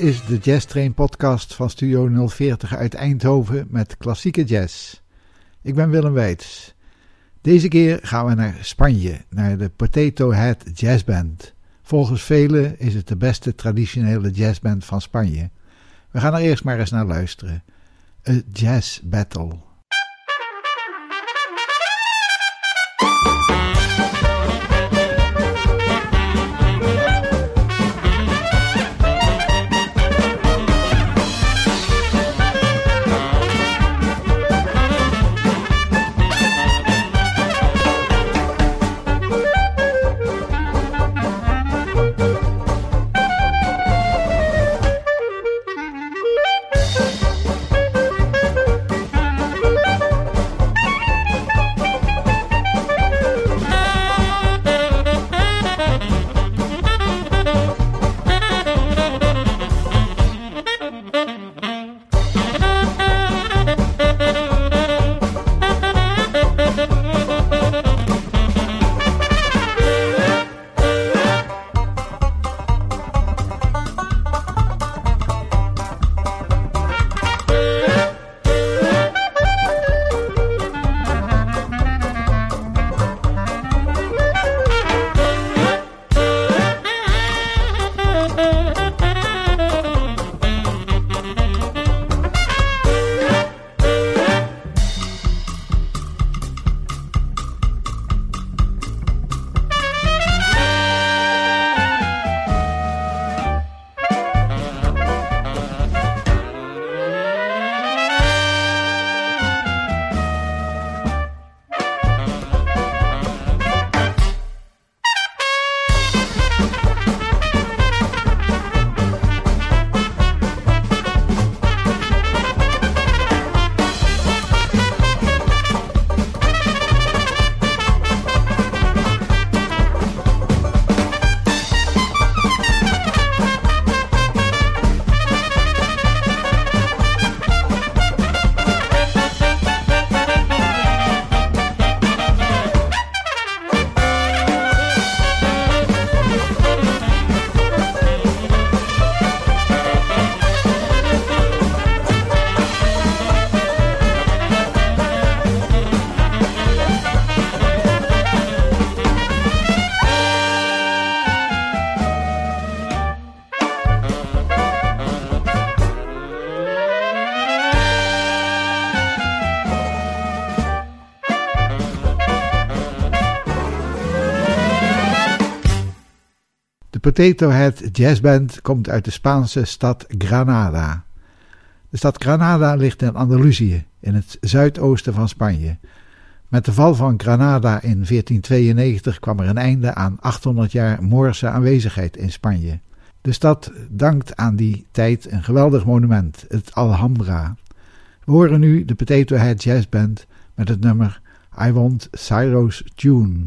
Is de Jazz Train podcast van Studio 040 uit Eindhoven met klassieke jazz. Ik ben Willem Weits. Deze keer gaan we naar Spanje, naar de Potato Head Jazz Band. Volgens velen is het de beste traditionele jazzband van Spanje. We gaan er eerst maar eens naar luisteren. A Jazz Battle. Potato Head Jazz Band komt uit de Spaanse stad Granada. De stad Granada ligt in Andalusië, in het zuidoosten van Spanje. Met de val van Granada in 1492 kwam er een einde aan 800 jaar Moorse aanwezigheid in Spanje. De stad dankt aan die tijd een geweldig monument, het Alhambra. We horen nu de Potato Head Jazz Band met het nummer I Want Cyro's Tune.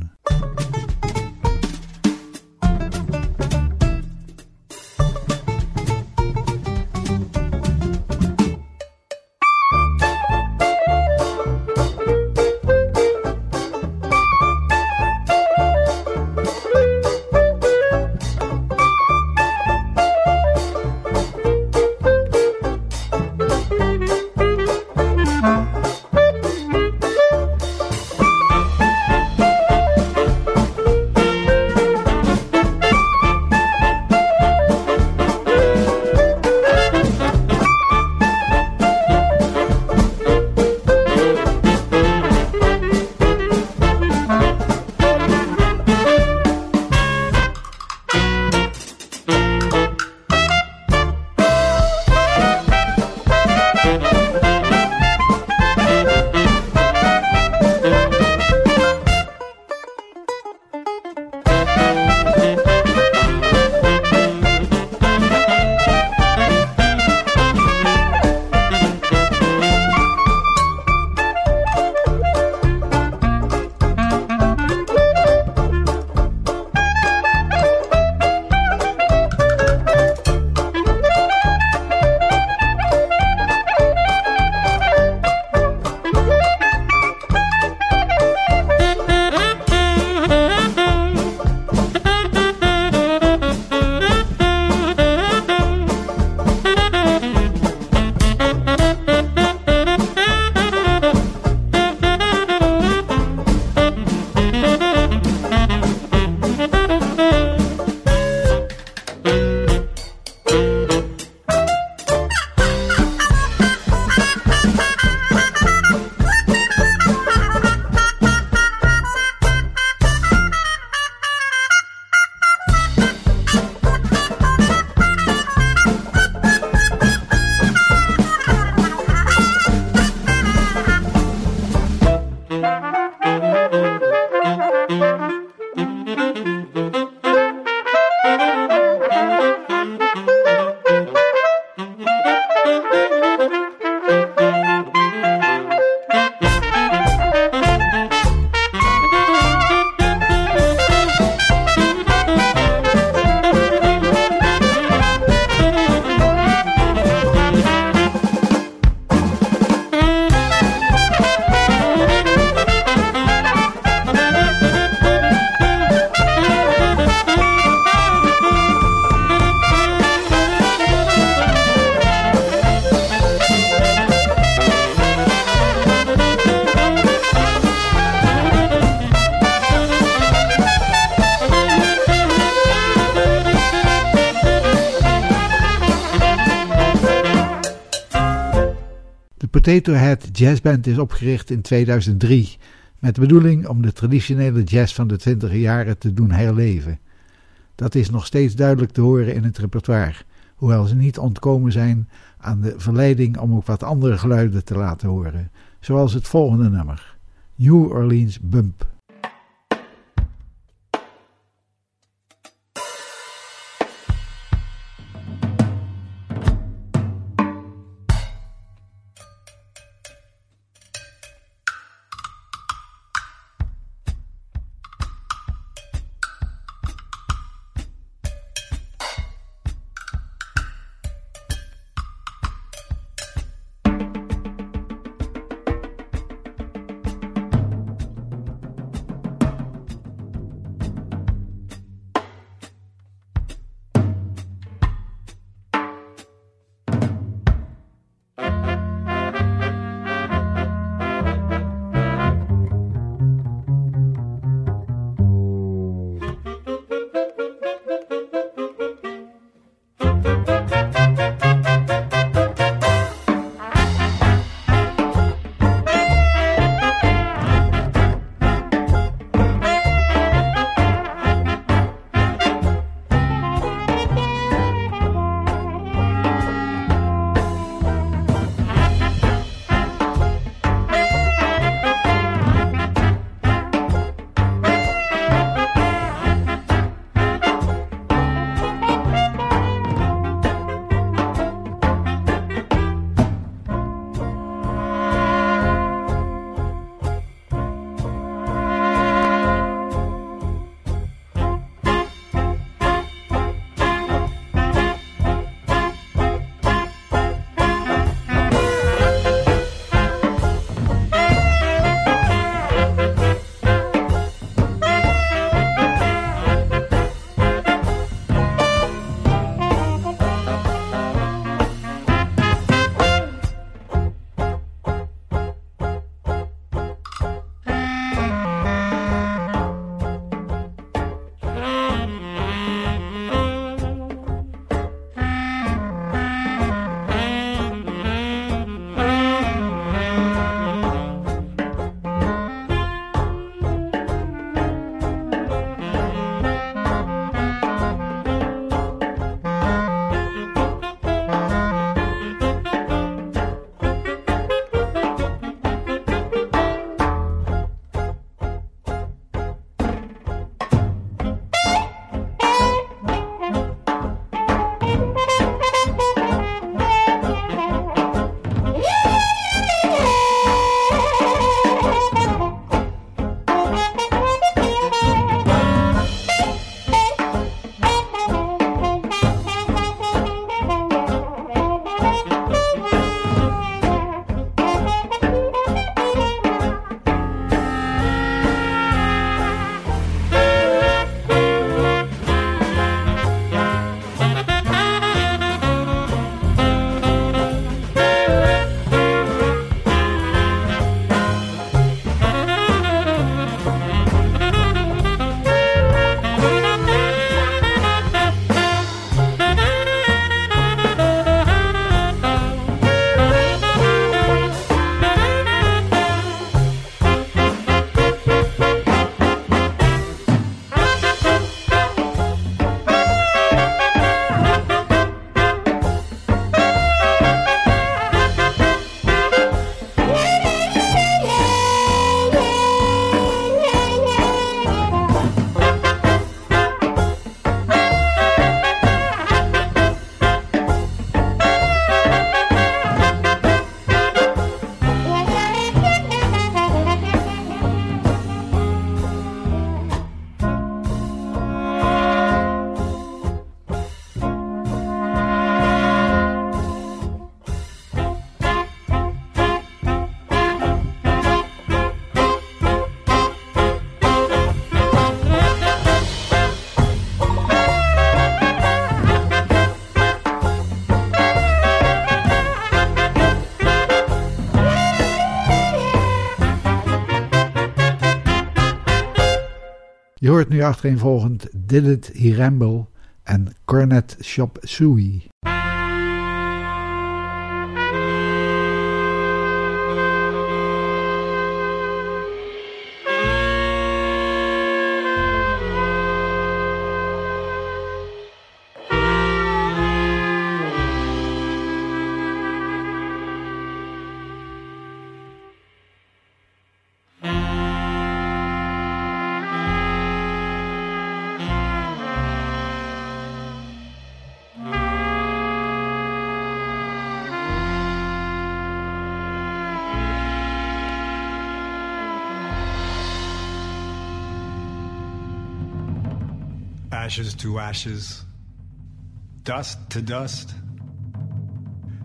Música Potato Head Jazz Band is opgericht in 2003 met de bedoeling om de traditionele jazz van de 20 jaren te doen herleven. Dat is nog steeds duidelijk te horen in het repertoire, hoewel ze niet ontkomen zijn aan de verleiding om ook wat andere geluiden te laten horen, zoals het volgende nummer, New Orleans Bump. Je hoort nu achtereenvolgend Did It He Ramble en Cornet Shop Suey. Ashes to ashes, dust to dust.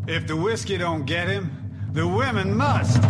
If the whiskey don't get him, the women must.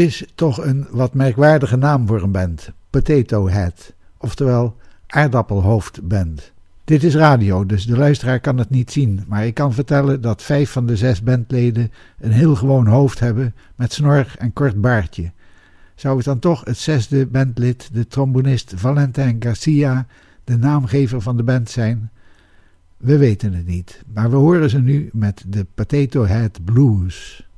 Is toch een wat merkwaardige naam voor een band, Potato Head, oftewel aardappelhoofdband. Dit is radio, dus de luisteraar kan het niet zien, maar ik kan vertellen dat vijf van de zes bandleden een heel gewoon hoofd hebben met snor en kort baardje. Zou het dan toch het zesde bandlid, de trombonist Valentin Garcia, de naamgever van de band zijn? We weten het niet, maar we horen ze nu met de Potato Head Blues.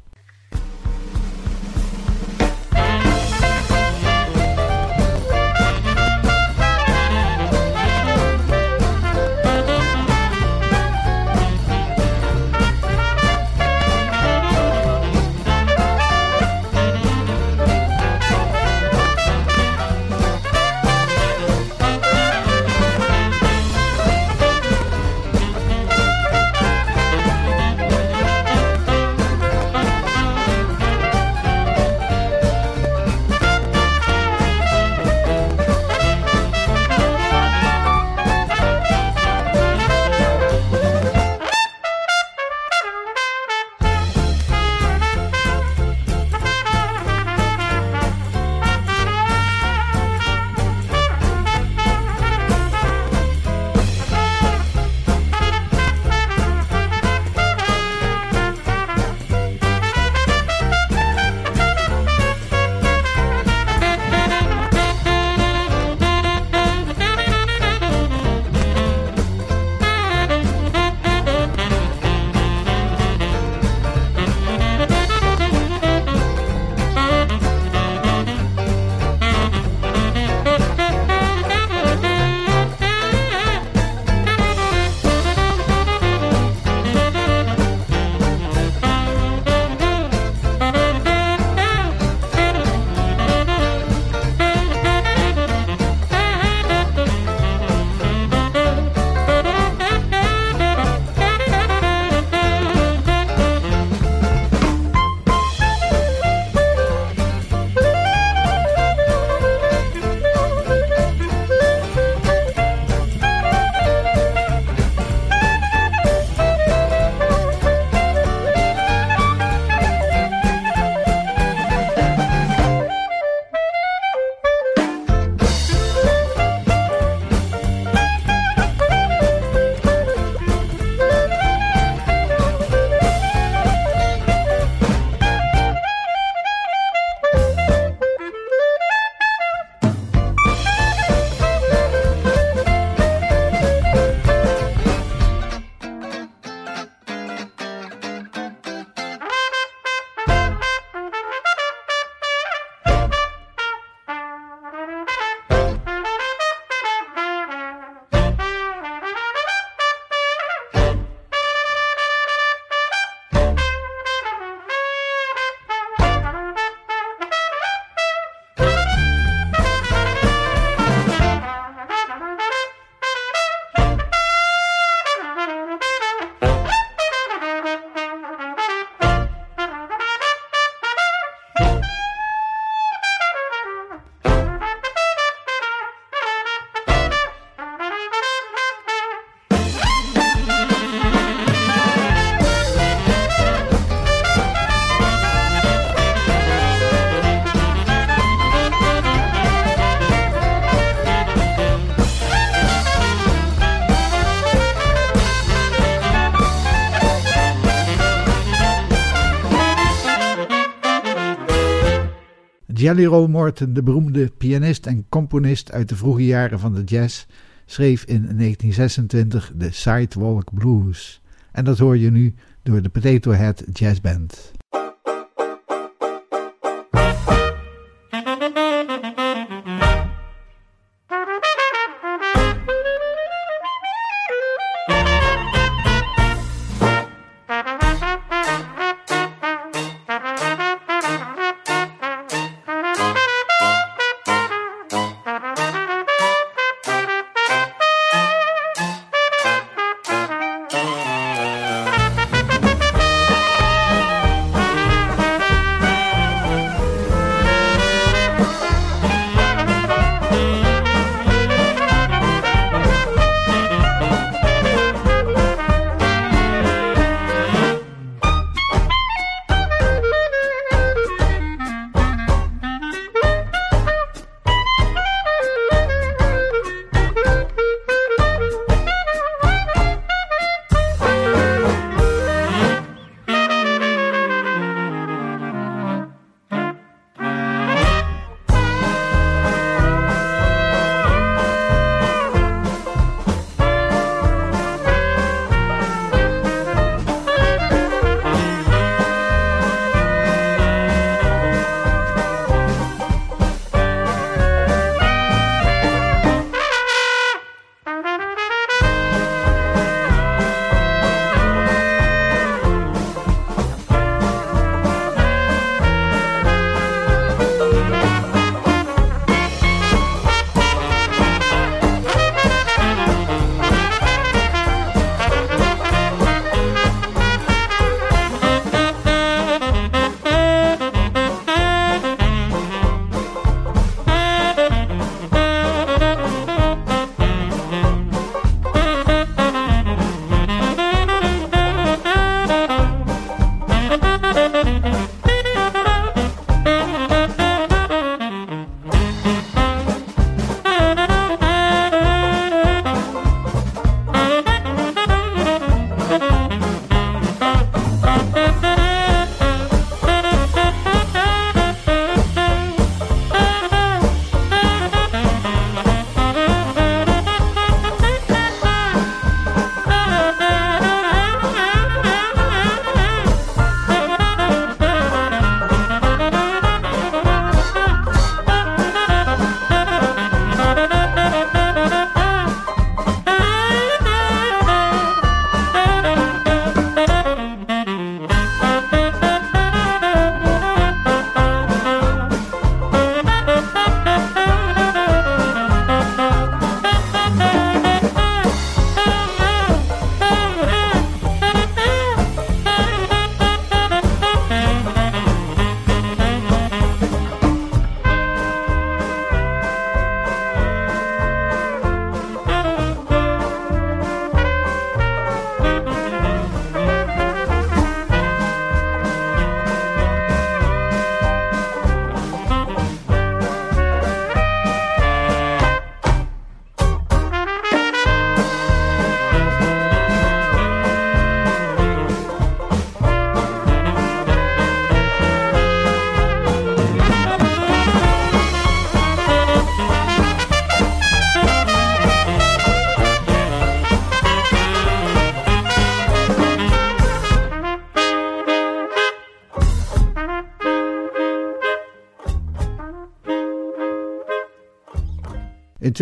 Jelly Roll Morton, de beroemde pianist en componist uit de vroege jaren van de jazz, schreef in 1926 de Sidewalk Blues. En dat hoor je nu door de Potato Head Jazz Band.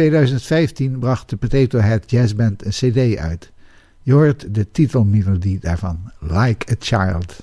2015 bracht de Potato Head Jazzband een cd uit. Je hoort de titelmelodie daarvan, Like a Child.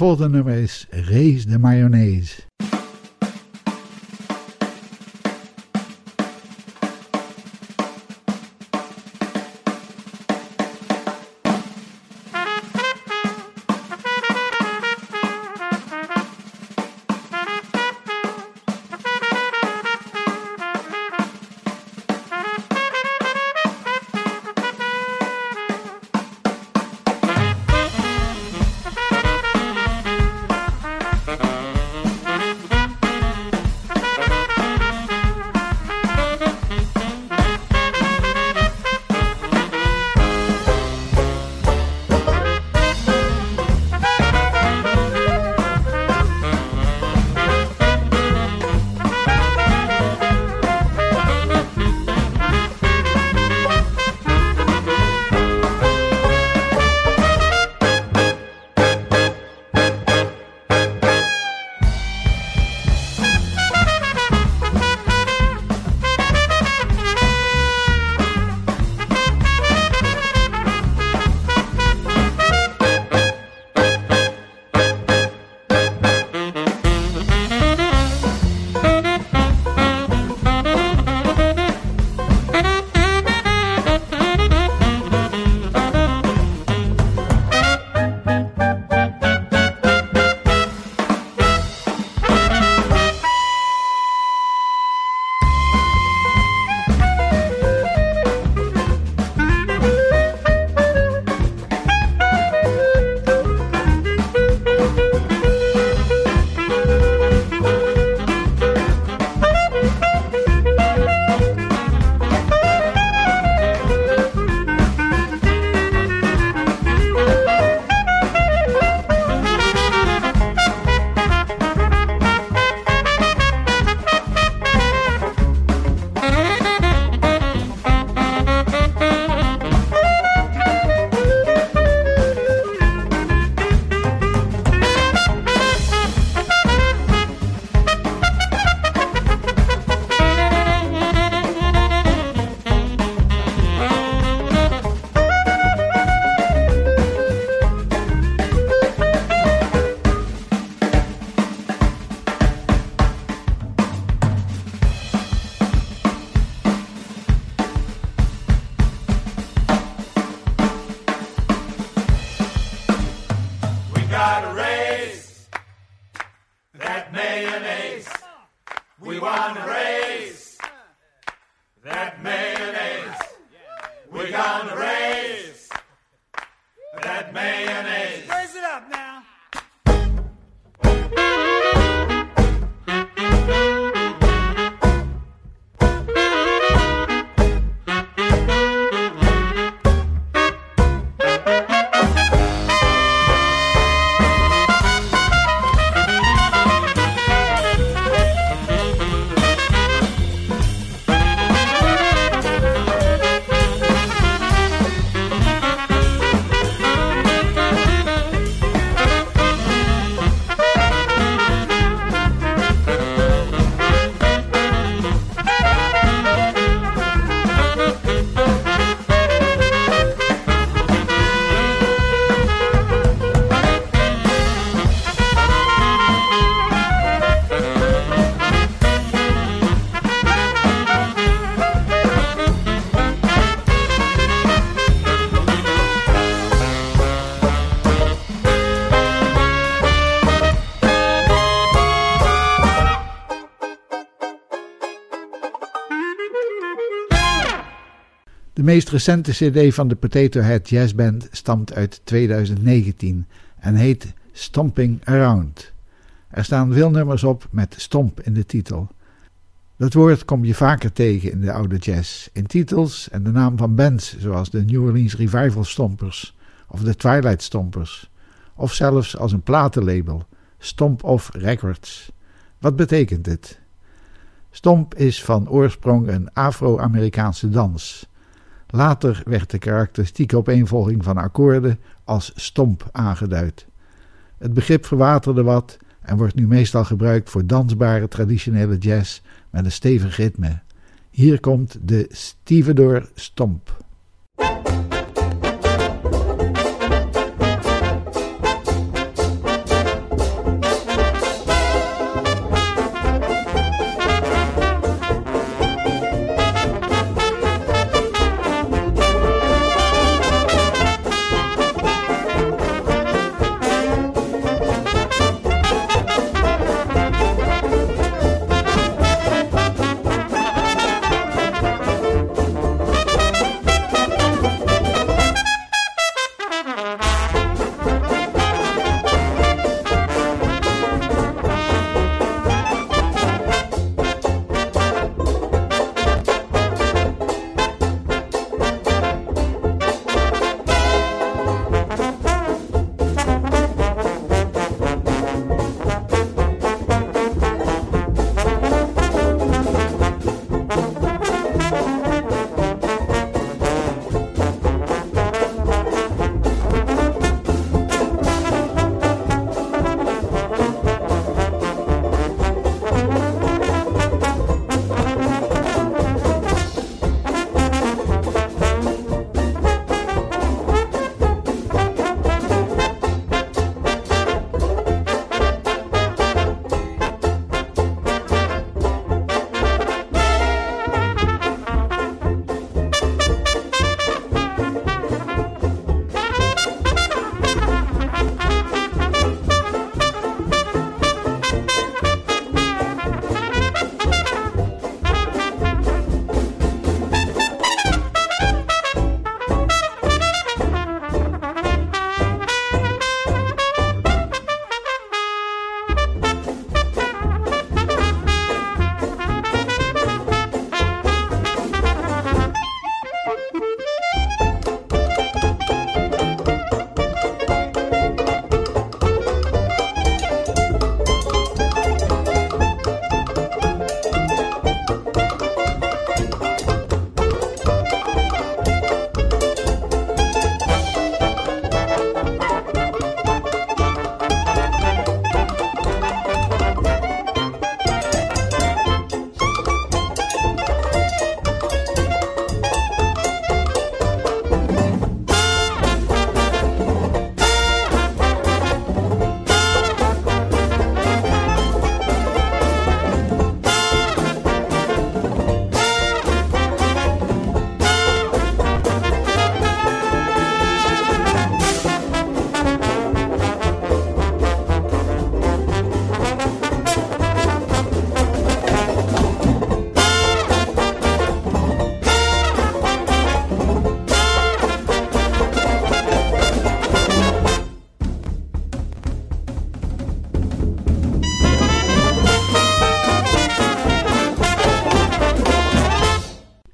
Volgende nummer is Raise de Mayonaise. One. Recente CD van de Potato Head Jazz Band stamt uit 2019 en heet Stomping Around. Er staan veel nummers op met stomp in de titel. Dat woord kom je vaker tegen in de oude jazz, in titels en de naam van bands zoals de New Orleans Revival Stompers of de Twilight Stompers, of zelfs als een platenlabel, Stomp Off Records. Wat betekent dit? Stomp is van oorsprong een Afro-Amerikaanse dans. Later werd de karakteristieke opeenvolging van akkoorden als stomp aangeduid. Het begrip verwaterde wat en wordt nu meestal gebruikt voor dansbare traditionele jazz met een stevig ritme. Hier komt de Stevedore Stomp.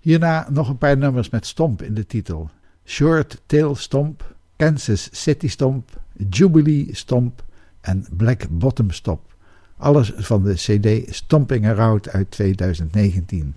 Hierna nog een paar nummers met stomp in de titel. Short Tail Stomp, Kansas City Stomp, Jubilee Stomp en Black Bottom Stomp. Alles van de CD Stomping Around uit 2019.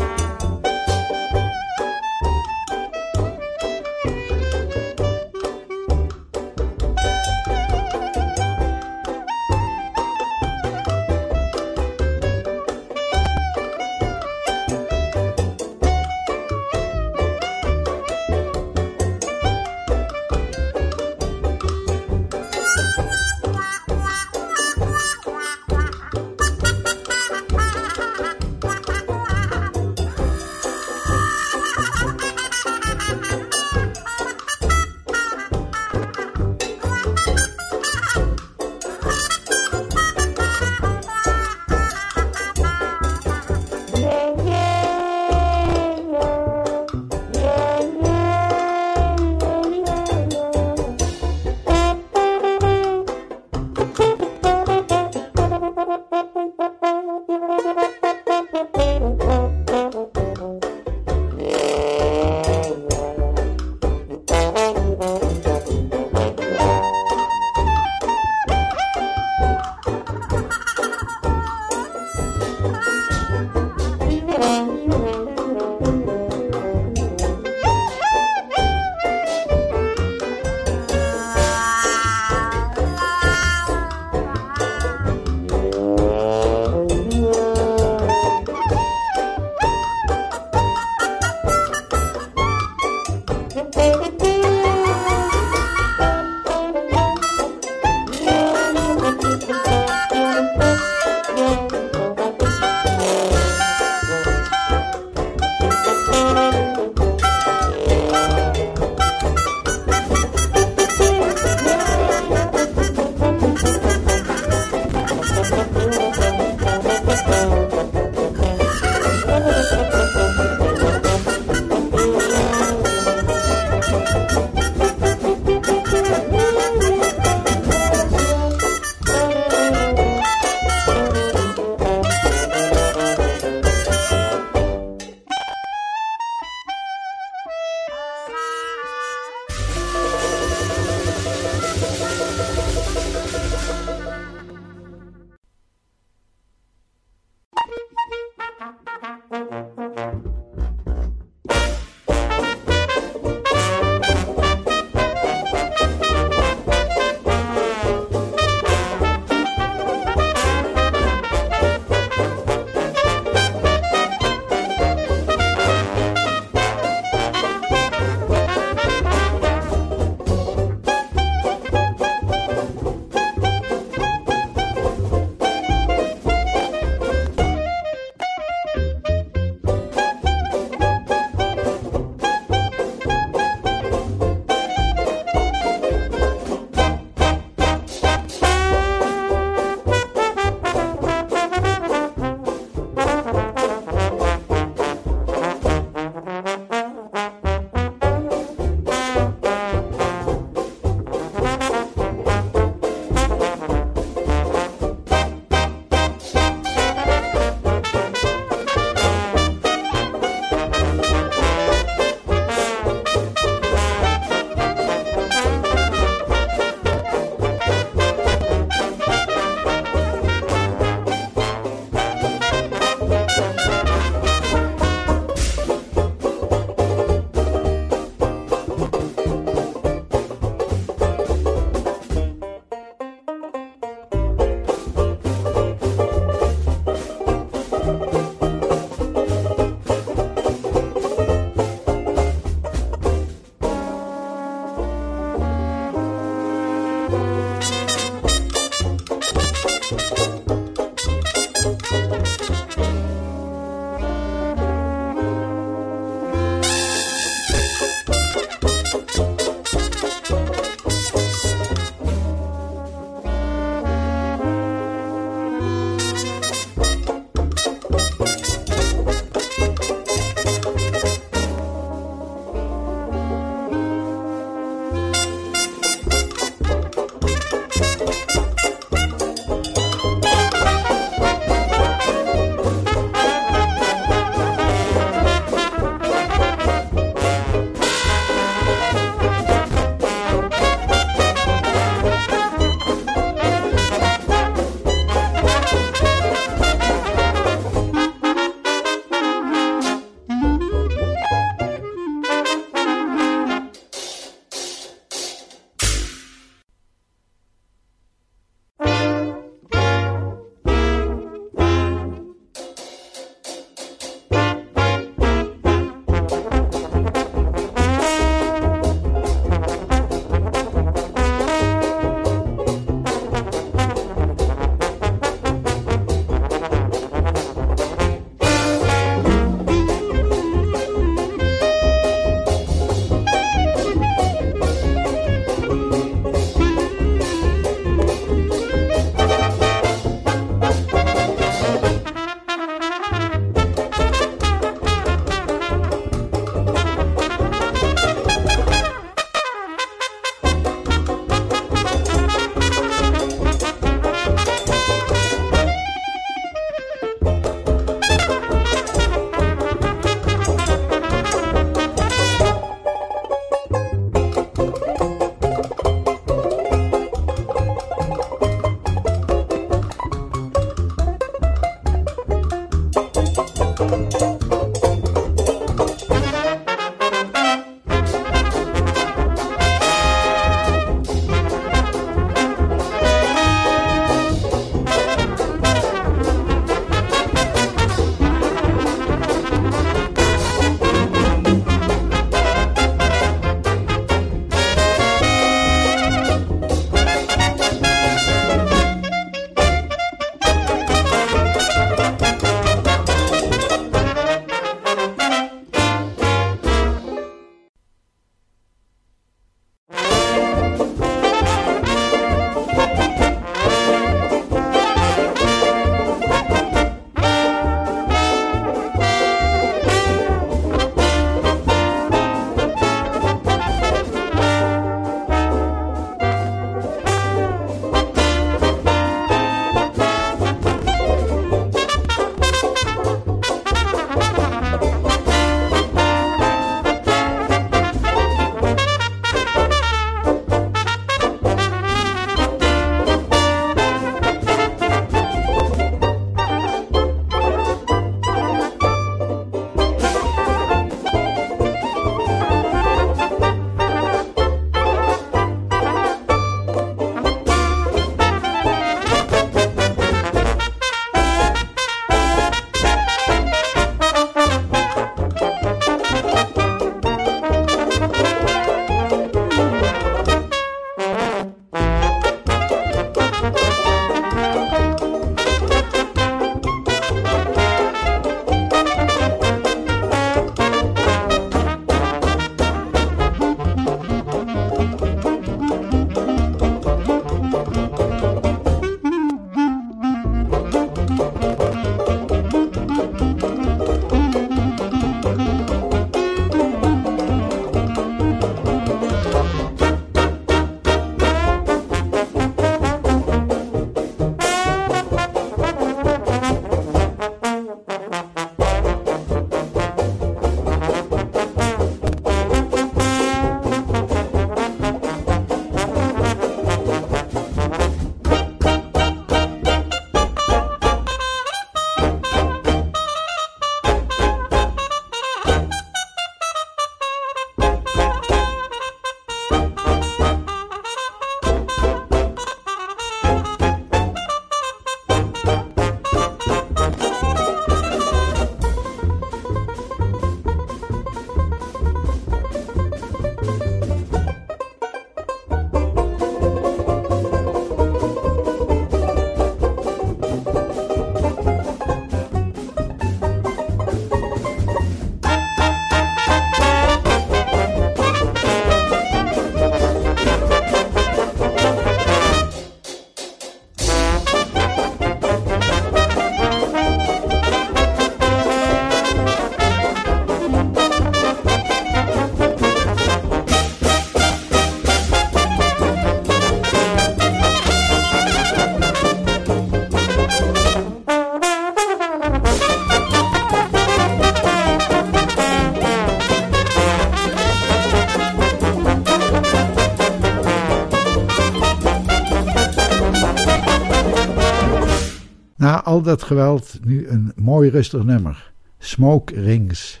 Al dat geweld nu een mooi rustig nummer. Smoke Rings.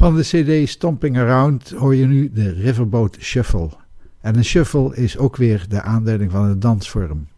Van de CD Stomping Around hoor je nu de Riverboat Shuffle. En een shuffle is ook weer de aanduiding van een dansvorm.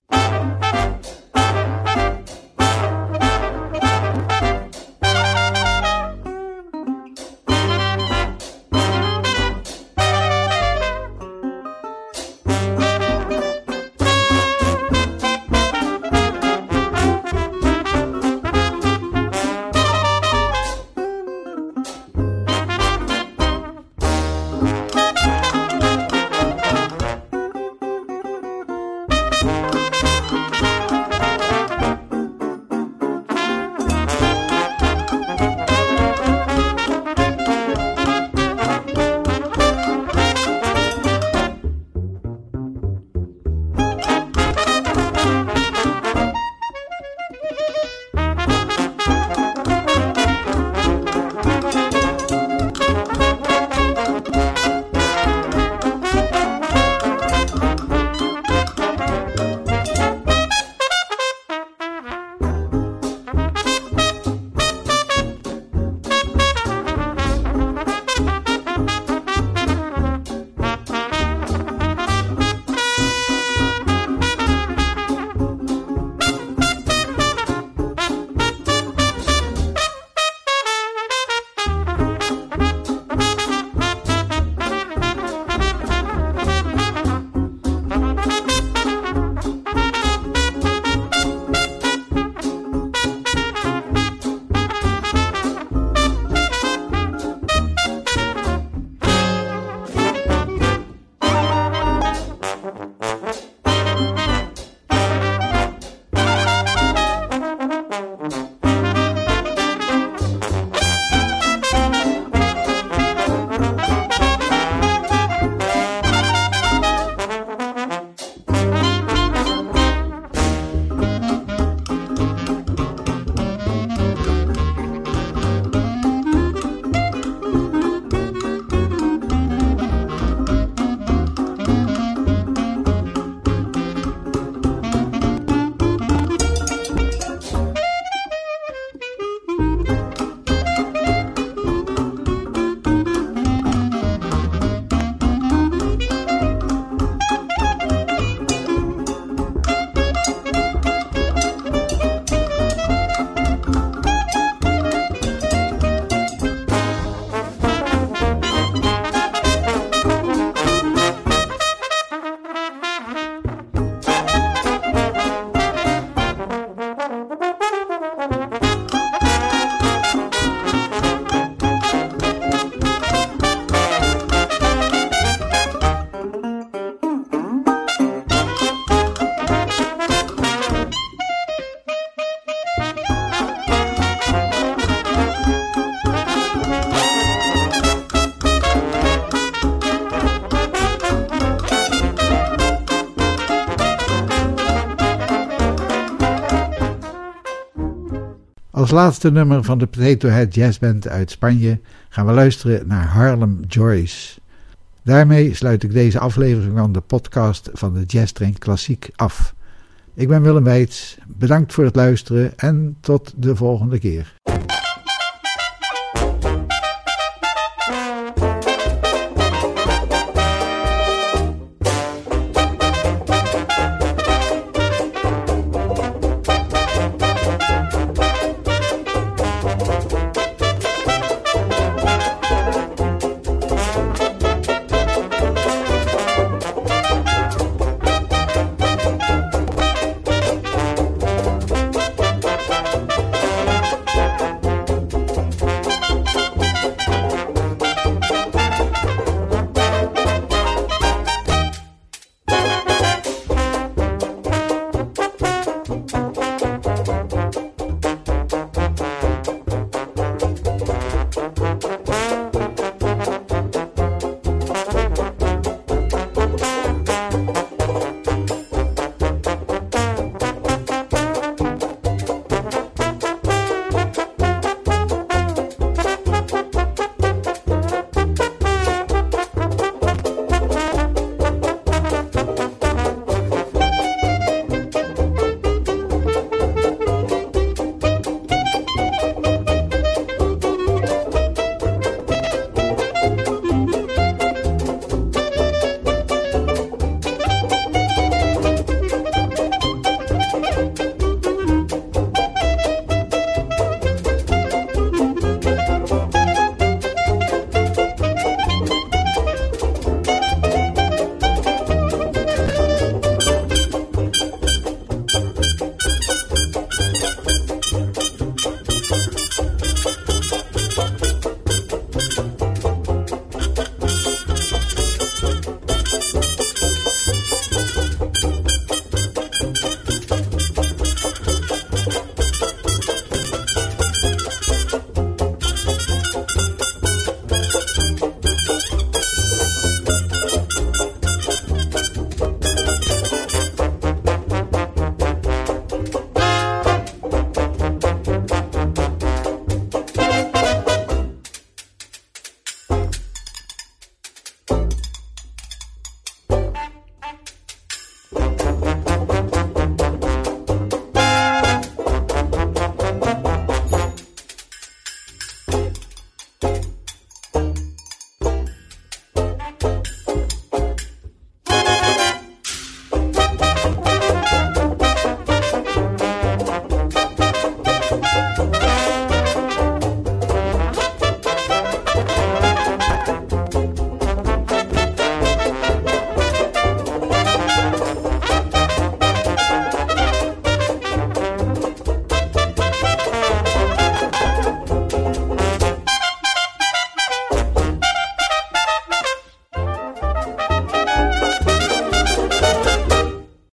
Laatste nummer van de Potato Head Jazzband uit Spanje gaan we luisteren naar Harlem Joyce. Daarmee sluit ik deze aflevering van de podcast van de Jazz Train Klassiek af. Ik ben Willem Weits, bedankt voor het luisteren en tot de volgende keer.